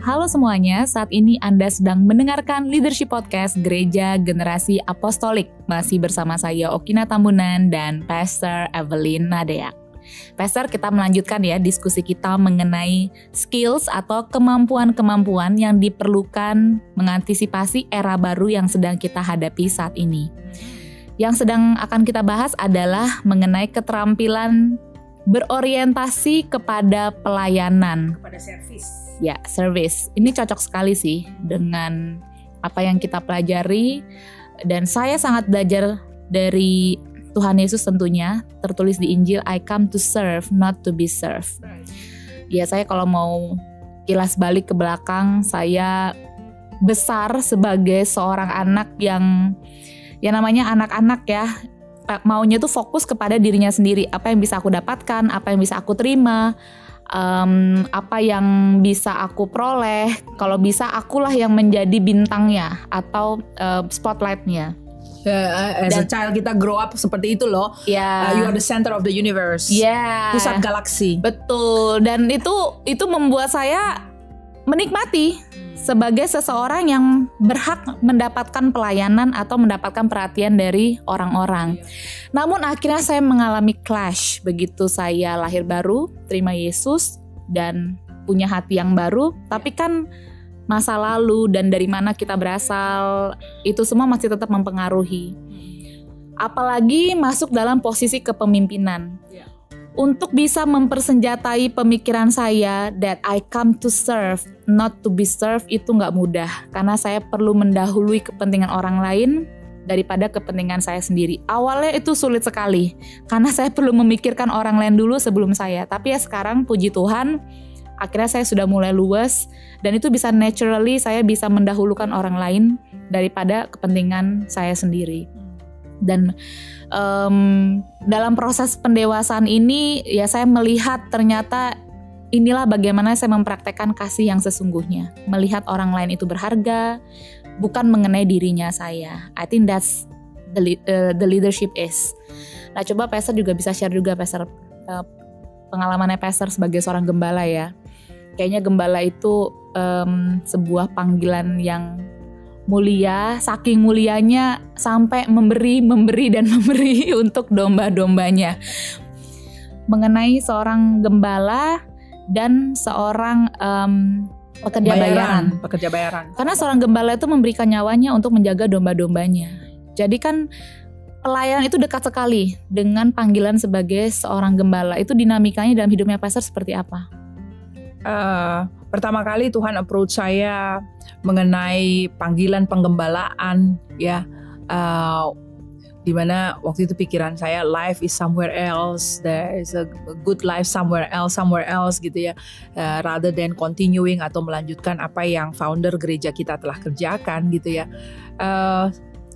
Halo semuanya, saat ini Anda sedang mendengarkan Leadership Podcast Gereja Generasi Apostolik. Masih bersama saya Okina Tambunan dan Pastor Evelyn Nadeak. Pastor, kita melanjutkan ya diskusi kita mengenai skills atau kemampuan-kemampuan yang diperlukan mengantisipasi era baru yang sedang kita hadapi saat ini. Yang sedang akan kita bahas adalah mengenai keterampilan berorientasi kepada pelayanan. Kepada servis Ya, service. Ini cocok sekali sih dengan apa yang kita pelajari dan saya sangat belajar dari Tuhan Yesus tentunya tertulis di Injil I come to serve not to be served. Ya saya kalau mau kilas balik ke belakang saya besar sebagai seorang anak yang ya namanya anak-anak ya maunya tuh fokus kepada dirinya sendiri apa yang bisa aku dapatkan apa yang bisa aku terima um, apa yang bisa aku peroleh. Kalau bisa akulah yang menjadi bintangnya atau uh, spotlightnya. Uh, as Dan, a child kita grow up seperti itu loh. Yeah. Uh, you are the center of the universe. Yeah. Pusat galaksi. Betul. Dan itu itu membuat saya menikmati sebagai seseorang yang berhak mendapatkan pelayanan atau mendapatkan perhatian dari orang-orang. Namun akhirnya saya mengalami clash begitu saya lahir baru, terima Yesus dan punya hati yang baru, tapi kan masa lalu dan dari mana kita berasal itu semua masih tetap mempengaruhi. Apalagi masuk dalam posisi kepemimpinan untuk bisa mempersenjatai pemikiran saya that I come to serve, not to be served itu nggak mudah karena saya perlu mendahului kepentingan orang lain daripada kepentingan saya sendiri. Awalnya itu sulit sekali karena saya perlu memikirkan orang lain dulu sebelum saya. Tapi ya sekarang puji Tuhan akhirnya saya sudah mulai luas dan itu bisa naturally saya bisa mendahulukan orang lain daripada kepentingan saya sendiri. Dan um, dalam proses pendewasaan ini ya saya melihat ternyata inilah bagaimana saya mempraktekkan kasih yang sesungguhnya. Melihat orang lain itu berharga, bukan mengenai dirinya saya. I think that's the uh, the leadership is. Nah, coba Pastor juga bisa share juga Pastor uh, pengalamannya Pastor sebagai seorang gembala ya. Kayaknya gembala itu um, sebuah panggilan yang mulia, saking mulianya sampai memberi, memberi dan memberi untuk domba-dombanya. Mengenai seorang gembala dan seorang um, pekerja bayaran, bayaran, pekerja bayaran. Karena seorang gembala itu memberikan nyawanya untuk menjaga domba-dombanya. Jadi kan pelayan itu dekat sekali dengan panggilan sebagai seorang gembala. Itu dinamikanya dalam hidupnya pastor seperti apa? Uh, pertama kali Tuhan approach saya mengenai panggilan penggembalaan ya. Uh, di mana waktu itu pikiran saya life is somewhere else there is a good life somewhere else somewhere else gitu ya. Uh, rather than continuing atau melanjutkan apa yang founder gereja kita telah kerjakan gitu ya. Uh,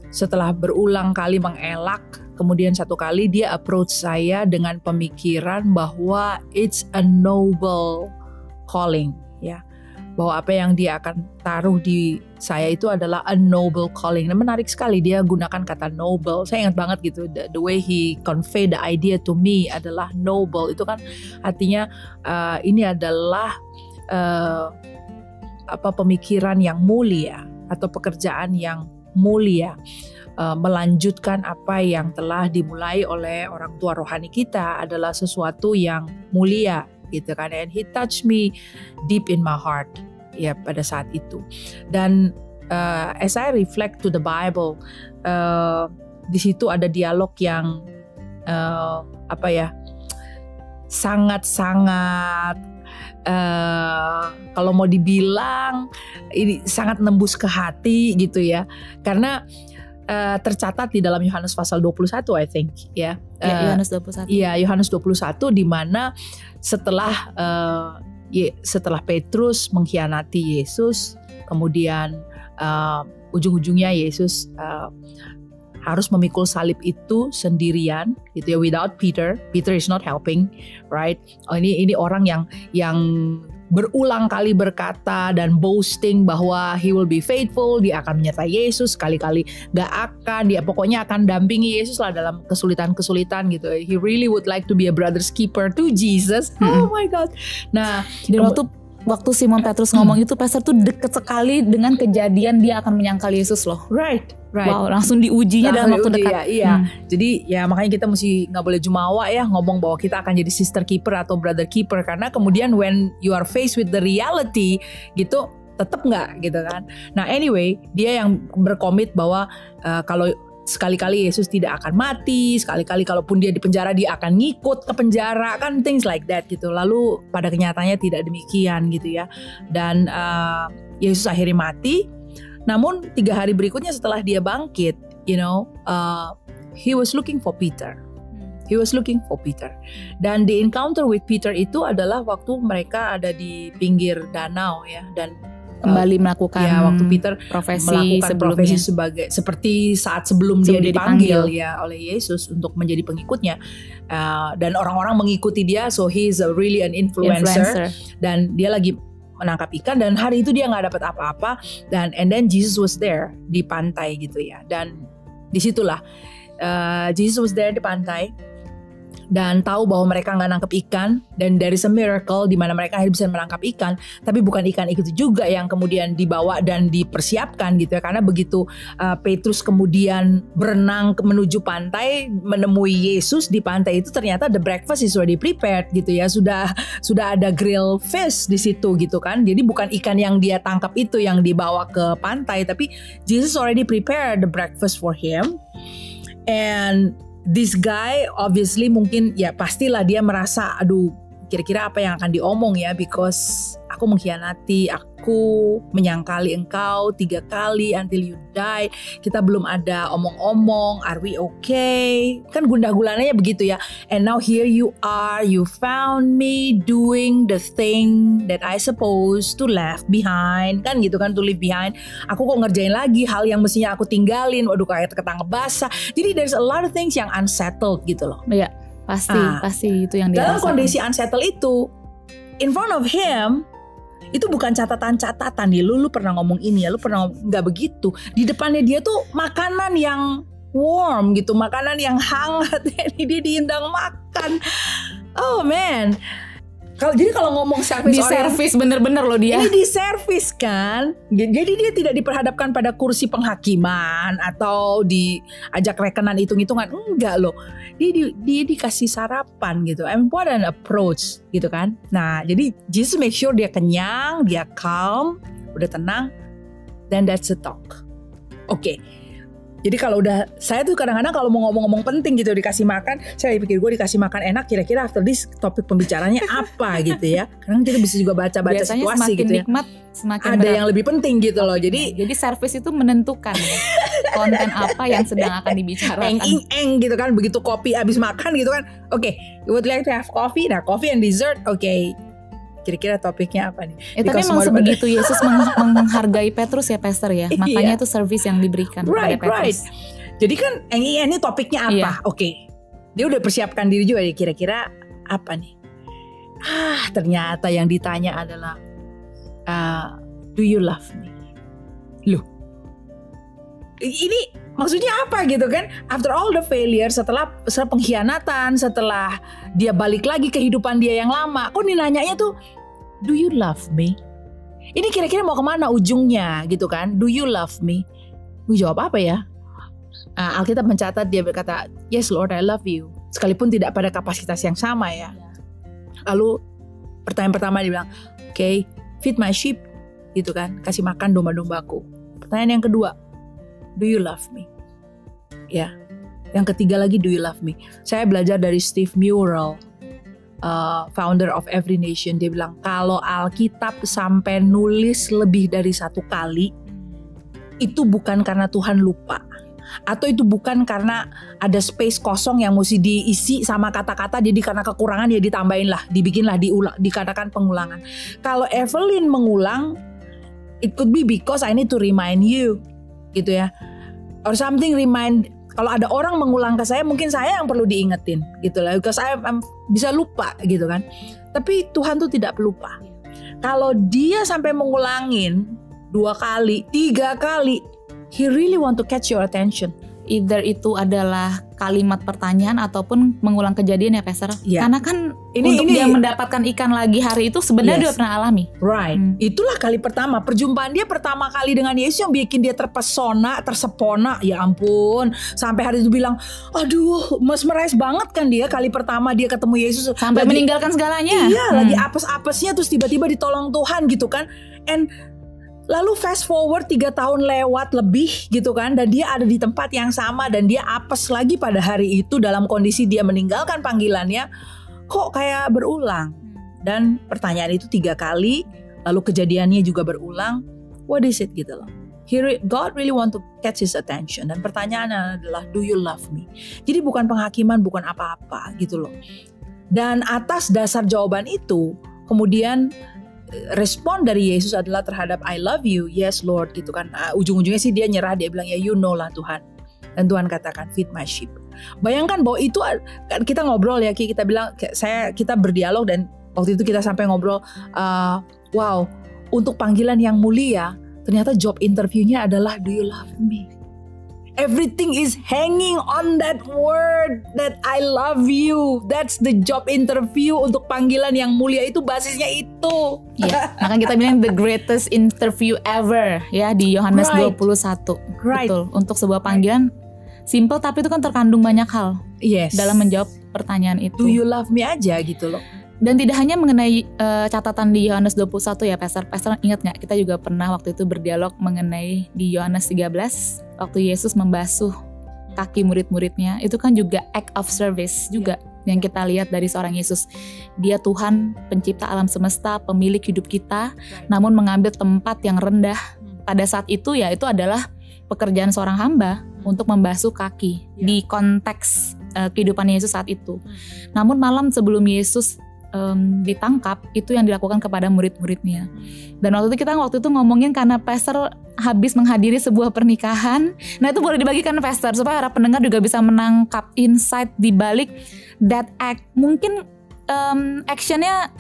setelah berulang kali mengelak kemudian satu kali dia approach saya dengan pemikiran bahwa it's a noble calling ya bahwa apa yang dia akan taruh di saya itu adalah a noble calling. Nah, menarik sekali dia gunakan kata noble. Saya ingat banget gitu the, the way he convey the idea to me adalah noble. Itu kan artinya uh, ini adalah uh, apa pemikiran yang mulia atau pekerjaan yang mulia. Uh, melanjutkan apa yang telah dimulai oleh orang tua rohani kita adalah sesuatu yang mulia gitu kan. And he touched me deep in my heart ya pada saat itu. Dan uh, as I reflect to the Bible uh, di situ ada dialog yang uh, apa ya sangat-sangat uh, kalau mau dibilang ini sangat nembus ke hati gitu ya. Karena uh, tercatat di dalam Yohanes pasal 21 I think ya. Ya Yohanes 21. Iya, Yohanes 21 di mana setelah uh, setelah Petrus mengkhianati Yesus, kemudian uh, ujung-ujungnya Yesus uh, harus memikul salib itu sendirian gitu ya without Peter Peter is not helping right oh, ini ini orang yang yang berulang kali berkata dan boasting bahwa he will be faithful, dia akan menyertai Yesus, sekali-kali gak akan, dia pokoknya akan dampingi Yesus lah dalam kesulitan-kesulitan gitu. He really would like to be a brother's keeper to Jesus. Oh my God. Nah, dan waktu waktu Simon Petrus ngomong itu pastor tuh deket sekali dengan kejadian dia akan menyangkal Yesus loh. Right, right. Wow, langsung diujinya Langsung dalam waktu diuji, dekat. ya, iya. Hmm. Jadi ya makanya kita mesti nggak boleh jumawa ya ngomong bahwa kita akan jadi sister keeper atau brother keeper karena kemudian when you are faced with the reality gitu tetap nggak gitu kan. Nah anyway dia yang berkomit bahwa uh, kalau sekali-kali Yesus tidak akan mati, sekali-kali kalaupun dia di penjara dia akan ngikut ke penjara kan things like that gitu. Lalu pada kenyataannya tidak demikian gitu ya. Dan uh, Yesus akhirnya mati. Namun tiga hari berikutnya setelah dia bangkit, you know, uh, he was looking for Peter. He was looking for Peter. Dan the encounter with Peter itu adalah waktu mereka ada di pinggir danau ya dan Kembali melakukan ya waktu Peter profesi melakukan sebelumnya. profesi sebagai seperti saat sebelum, dia Sebelum dia dipanggil, dipanggil. ya oleh Yesus untuk menjadi pengikutnya Uh, dan orang-orang mengikuti dia so he is a really an influencer, influencer. dan dia lagi menangkap ikan dan hari itu dia nggak dapat apa-apa dan and then Jesus was there di pantai gitu ya dan di situlah uh, Jesus was there di pantai dan tahu bahwa mereka nggak nangkep ikan. Dan dari a miracle di mana mereka akhirnya bisa menangkap ikan. Tapi bukan ikan itu juga yang kemudian dibawa dan dipersiapkan gitu ya. Karena begitu uh, Petrus kemudian berenang menuju pantai menemui Yesus di pantai itu ternyata the breakfast is already prepared gitu ya. Sudah sudah ada grill fish di situ gitu kan. Jadi bukan ikan yang dia tangkap itu yang dibawa ke pantai tapi Jesus already prepared the breakfast for him. And this guy obviously mungkin ya pastilah dia merasa aduh kira-kira apa yang akan diomong ya because aku mengkhianati aku menyangkali engkau tiga kali until you die kita belum ada omong-omong are we okay? Kan gundah gulananya begitu ya. And now here you are you found me doing the thing that I supposed to left behind. Kan gitu kan to leave behind. Aku kok ngerjain lagi hal yang mestinya aku tinggalin. Waduh kayak ketangkep basah. Jadi there's a lot of things yang unsettled gitu loh. Iya, pasti Ah. pasti itu yang dia dalam rasakan. kondisi unsettled itu in front of him itu bukan catatan-catatan nih. Lu lu pernah ngomong ini ya lu pernah nggak begitu. Di depannya dia tuh makanan yang warm gitu makanan yang hangat. Ini dia diundang makan. Oh man kalau jadi kalau ngomong service di servis bener-bener loh dia. ini di servis kan? Jadi dia tidak diperhadapkan pada kursi penghakiman atau diajak rekenan hitung-hitungan. Enggak loh. Dia, di- dia dikasih sarapan gitu. An approach gitu kan? Nah jadi Jesus make sure dia kenyang dia calm udah tenang then that's a talk. Oke jadi kalau udah saya tuh kadang-kadang kalau mau ngomong-ngomong penting gitu dikasih makan, saya pikir gue dikasih makan enak kira-kira after this topik pembicaranya apa gitu ya. Kadang kita bisa juga baca-baca Biasanya situasi semakin gitu ya nikmat semakin ada berat. yang lebih penting gitu loh. Jadi Jadi servis itu menentukan ya, konten apa yang sedang akan dibicarakan. eng ing eng gitu kan begitu kopi abis makan gitu kan. Oke, you would like to have coffee? Nah, coffee and dessert. Oke. Kira-kira topiknya apa nih? Eh, tapi Because emang more sebegitu Yesus meng- menghargai Petrus ya Pastor ya. Makanya Iya. itu servis yang diberikan Right, kepada right. Petrus. Jadi kan eng ing eng ini topiknya apa? Iya. Oke. Dia udah persiapkan diri juga ya kira-kira apa nih? Ah, ternyata yang ditanya adalah ah, do you love me? Loh. Ini maksudnya apa gitu kan? After all the failure, setelah setelah pengkhianatan, setelah dia balik lagi kehidupan dia yang lama, kok nanyanya tuh, do you love me? Ini kira-kira mau ke mana ujungnya gitu kan? Do you love me? Gue jawab apa ya? Ah, Alkitab mencatat dia berkata, yes Lord I love you. Sekalipun tidak pada kapasitas yang sama ya. Lalu pertanyaan pertama dia bilang, oke, okay, feed my sheep, gitu kan, kasih makan domba-dombaku. Pertanyaan yang kedua, do you love me? Ya, yang ketiga lagi, do you love me? Saya belajar dari Steve Murrell, uh, founder of Every Nation. Dia bilang kalau Alkitab sampai nulis lebih dari satu kali, itu bukan karena Tuhan lupa atau itu bukan karena ada space kosong yang mesti diisi sama kata-kata jadi karena kekurangan ya ditambahin lah dibikin lah diulang dikatakan pengulangan kalau Evelyn mengulang it could be because I need to remind you gitu ya or something remind kalau ada orang mengulang ke saya mungkin saya yang perlu diingetin gitu lah because saya bisa lupa gitu kan tapi Tuhan tuh tidak pelupa kalau dia sampai mengulangin dua kali tiga kali he really want to catch your attention either itu adalah kalimat pertanyaan ataupun mengulang kejadian ya Pastor. Iya. Karena kan Ini- untuk ini- dia mendapatkan ikan lagi hari itu sebenarnya Yes. dia pernah alami. Right. Hmm. Itulah kali pertama perjumpaan dia pertama kali dengan Yesus yang bikin dia terpesona, tersepona. Ya ampun, sampai hari itu bilang, "Aduh, mesmerize banget kan dia kali pertama dia ketemu Yesus Sampai Lagi- meninggalkan segalanya. Iya, Hmm. lagi apes-apesnya terus tiba-tiba ditolong Tuhan gitu kan. And lalu fast forward tiga tahun lewat lebih gitu kan dan dia ada di tempat yang sama dan dia apes lagi pada hari itu dalam kondisi dia meninggalkan panggilannya kok kayak berulang? Dan pertanyaan itu tiga kali lalu kejadiannya juga berulang. What is it? Gitu loh. He re- God really want to catch his attention. Dan pertanyaannya adalah do you love me? Jadi bukan penghakiman bukan apa-apa gitu loh. Dan atas dasar jawaban itu kemudian eh, respon dari Yesus adalah terhadap I love you. Yes Lord. Gitu kan. Ah, ujung-ujungnya sih dia nyerah dia bilang ya you know lah Tuhan. Dan Tuhan katakan feed my sheep bayangkan bahwa itu kan kita ngobrol ya Ki kita bilang saya kita berdialog dan waktu itu kita sampai ngobrol uh, wow untuk panggilan yang mulia ternyata job interviewnya adalah do you love me Everything is hanging on that word that I love you. That's the job interview untuk panggilan yang mulia itu basisnya itu. Iya, makanya kita bilang the greatest interview ever ya di Yohanes Right. 21. Right. Betul. Untuk sebuah panggilan simple tapi itu kan terkandung banyak hal Yes. dalam menjawab pertanyaan itu. Do you love me aja gitu loh. Dan tidak hanya mengenai eh, catatan di Yohanes 21 ya Pastor. Pastor ingat nggak kita juga pernah waktu itu berdialog mengenai di Yohanes 13 waktu Yesus membasuh kaki murid-muridnya. Itu kan juga act of service juga yang kita lihat dari seorang Yesus. Dia Tuhan pencipta alam semesta, pemilik hidup kita, namun mengambil tempat yang rendah. Pada saat itu ya itu adalah pekerjaan seorang hamba untuk membasuh kaki Ya. di konteks eh, kehidupan Yesus saat itu. Namun malam sebelum Yesus em, ditangkap itu yang dilakukan kepada murid-muridnya. Dan waktu itu kita waktu itu ngomongin karena pastor habis menghadiri sebuah pernikahan. Nah itu boleh dibagikan pastor supaya para pendengar juga bisa menangkap insight di balik that act. Mungkin em, actionnya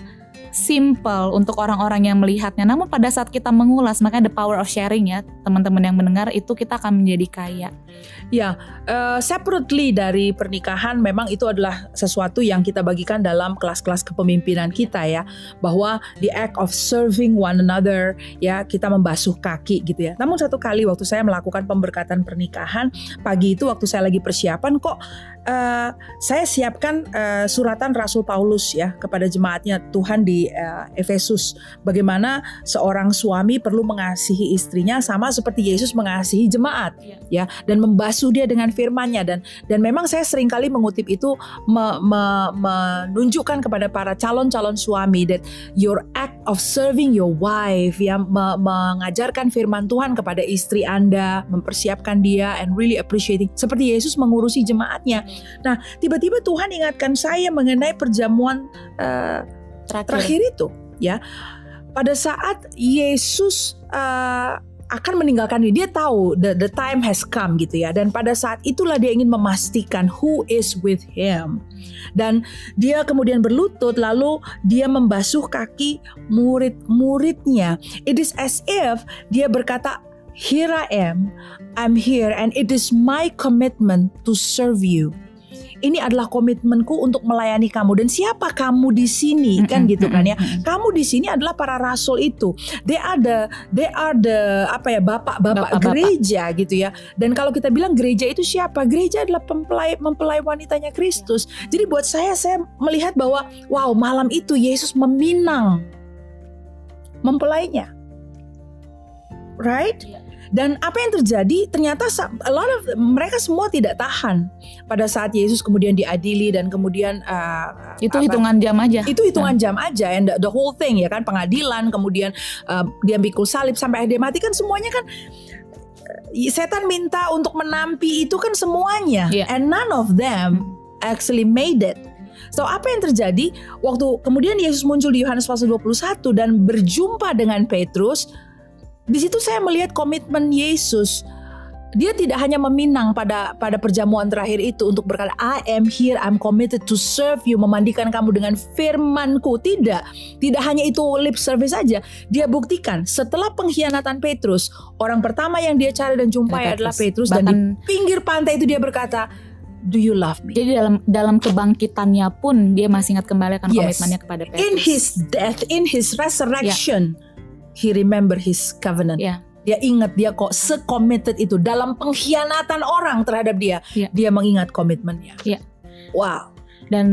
simple untuk orang-orang yang melihatnya. Namun pada saat kita mengulas, makanya the power of sharing ya, teman-teman yang mendengar itu kita akan menjadi kaya. Ya, eh, separately dari pernikahan memang itu adalah sesuatu yang kita bagikan dalam kelas-kelas kepemimpinan kita ya, bahwa the act of serving one another ya, kita membasuh kaki gitu ya. Namun satu kali waktu saya melakukan pemberkatan pernikahan, pagi itu waktu saya lagi persiapan kok eh, saya siapkan eh, suratan Rasul Paulus ya kepada jemaatnya Tuhan di eh, Efesus. Bagaimana seorang suami perlu mengasihi istrinya sama seperti Yesus mengasihi jemaat ya dan membasuh dia dengan firman-Nya. Dan dan memang saya sering kali mengutip itu me- me- menunjukkan kepada para calon-calon suami that your act of serving your wife ya me- mengajarkan firman Tuhan kepada istri Anda mempersiapkan dia and really appreciating. Seperti Yesus mengurusi jemaatnya nah tiba-tiba Tuhan ingatkan saya mengenai perjamuan eh, Terakhir. terakhir itu ya. Pada saat Yesus uh, akan meninggalkan dia dia tahu the the time has come gitu ya. Dan pada saat itulah dia ingin memastikan who is with him. Dan dia kemudian berlutut lalu dia membasuh kaki murid-muridnya. It is as if dia berkata here I am I'm here and it is my commitment to serve you ini adalah komitmenku untuk melayani kamu. Dan siapa kamu di sini? Kan gitu kan ya. kamu di sini adalah para rasul itu. They are the they are the apa ya bapak-bapak. gereja gitu ya. Dan kalau kita bilang gereja itu siapa? Gereja adalah mempelai mempelai wanitanya Kristus. Jadi buat saya saya melihat bahwa wow malam itu Yesus meminang mempelainya. Right? Iya. Dan apa yang terjadi? Ternyata a lot of mereka semua tidak tahan. Pada saat Yesus kemudian diadili dan kemudian uh, Itu apa- hitungan jam aja. itu hitungan jam aja. And the, the whole thing ya kan? Pengadilan kemudian uh, dia pikul salib sampai dia mati. Kan semuanya kan uh, setan minta untuk menampi itu kan semuanya. Iya. and none of them actually made it. So apa yang terjadi? Waktu kemudian Yesus muncul di Yohanes pasal 21 dan berjumpa dengan Petrus di situ saya melihat komitmen Yesus dia tidak hanya meminang pada pada perjamuan terakhir itu untuk berkata I am here I'm committed to serve you memandikan kamu dengan firmanku tidak tidak hanya itu lip service saja dia buktikan setelah pengkhianatan Petrus orang pertama yang dia cari dan jumpai Petrus. adalah Petrus dan Bahkan di pinggir pantai itu dia berkata do you love me jadi dalam dalam kebangkitannya pun dia masih ingat kembali akan Yes. komitmennya kepada Petrus. in his death in his resurrection he remember his covenant Ya. dia ingat dia kok se-committed itu dalam pengkhianatan orang terhadap dia Ya. dia mengingat komitmennya Ya. wow dan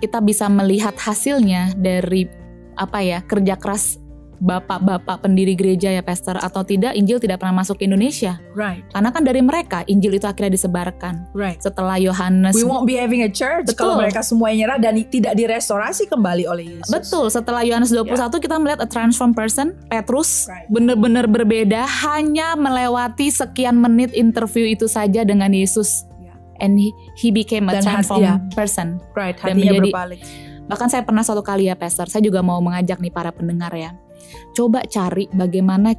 kita bisa melihat hasilnya dari apa ya kerja keras bapak-bapak pendiri gereja ya pastor atau tidak Injil tidak pernah masuk ke Indonesia right karena kan dari mereka Injil itu akhirnya disebarkan right setelah Yohanes we won't be having a church Betul. kalau mereka semuanya nyerah dan tidak direstorasi kembali oleh Yesus Betul, setelah Yohanes 21 kita melihat a transformed person, Petrus Right. benar-benar berbeda hanya melewati sekian menit interview itu saja dengan Yesus. Ya. And he, he became a Dan transformed ya. person. right Dan hatinya menjadi- berbalik Bahkan saya pernah suatu kali ya Pastor, saya juga mau mengajak nih para pendengar ya. Coba cari bagaimana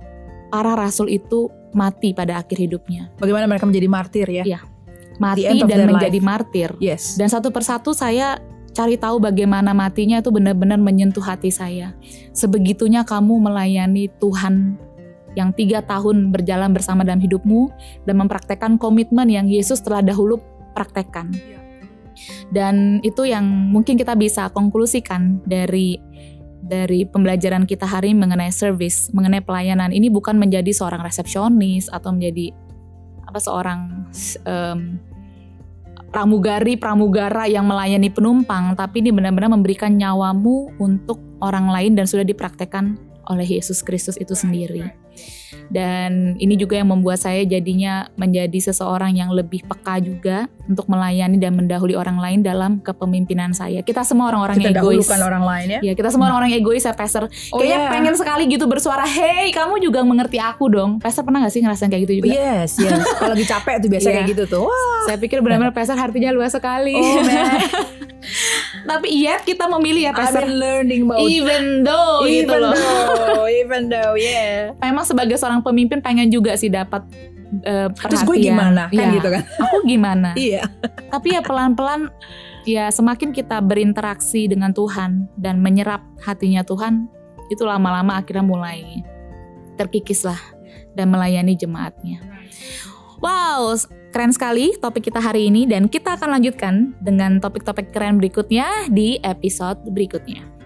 para rasul itu mati pada akhir hidupnya. bagaimana mereka menjadi martir ya Iya. Mati dan menjadi martir. yes Dan satu persatu saya cari tahu bagaimana matinya itu benar-benar menyentuh hati saya. Sebegitunya kamu melayani Tuhan yang tiga tahun berjalan bersama dalam hidupmu dan mempraktekkan komitmen yang Yesus telah dahulu praktekkan. Dan itu yang mungkin kita bisa konklusikan dari dari pembelajaran kita hari ini mengenai service, mengenai pelayanan. Ini bukan menjadi seorang resepsionis atau menjadi apa seorang em, pramugari pramugara yang melayani penumpang, tapi ini benar-benar memberikan nyawamu untuk orang lain dan sudah dipraktekkan oleh Yesus Kristus itu sendiri. Dan ini juga yang membuat saya jadinya menjadi seseorang yang lebih peka juga untuk melayani dan mendahului orang lain dalam kepemimpinan saya. Kita semua orang-orang kita yang egois. dahulukan orang lain ya Ya, kita semua orang-orang egois ya, Pastor. Oh, Kayaknya iya. pengen sekali gitu bersuara, "Hey, kamu juga mengerti aku dong." Pastor pernah gak sih ngerasain kayak gitu juga? yes yes kalau lagi capek tuh biasa Iya. kayak gitu tuh wah Saya pikir benar-benar Pastor artinya luas sekali. oh man Tapi iya kita memilih ya Pastor. in learning mode Even though gitu even loh. though even though yeah Memang sebagai seorang pemimpin pengen juga sih dapat eh, terus perhatian. gue gimana kan Iya. gitu kan Aku gimana? iya Tapi ya pelan-pelan ya semakin kita berinteraksi dengan Tuhan dan menyerap hatinya Tuhan, itu lama-lama akhirnya mulai terkikis lah dan melayani jemaatnya. Wow, keren sekali topik kita hari ini dan kita akan lanjutkan dengan topik-topik keren berikutnya di episode berikutnya.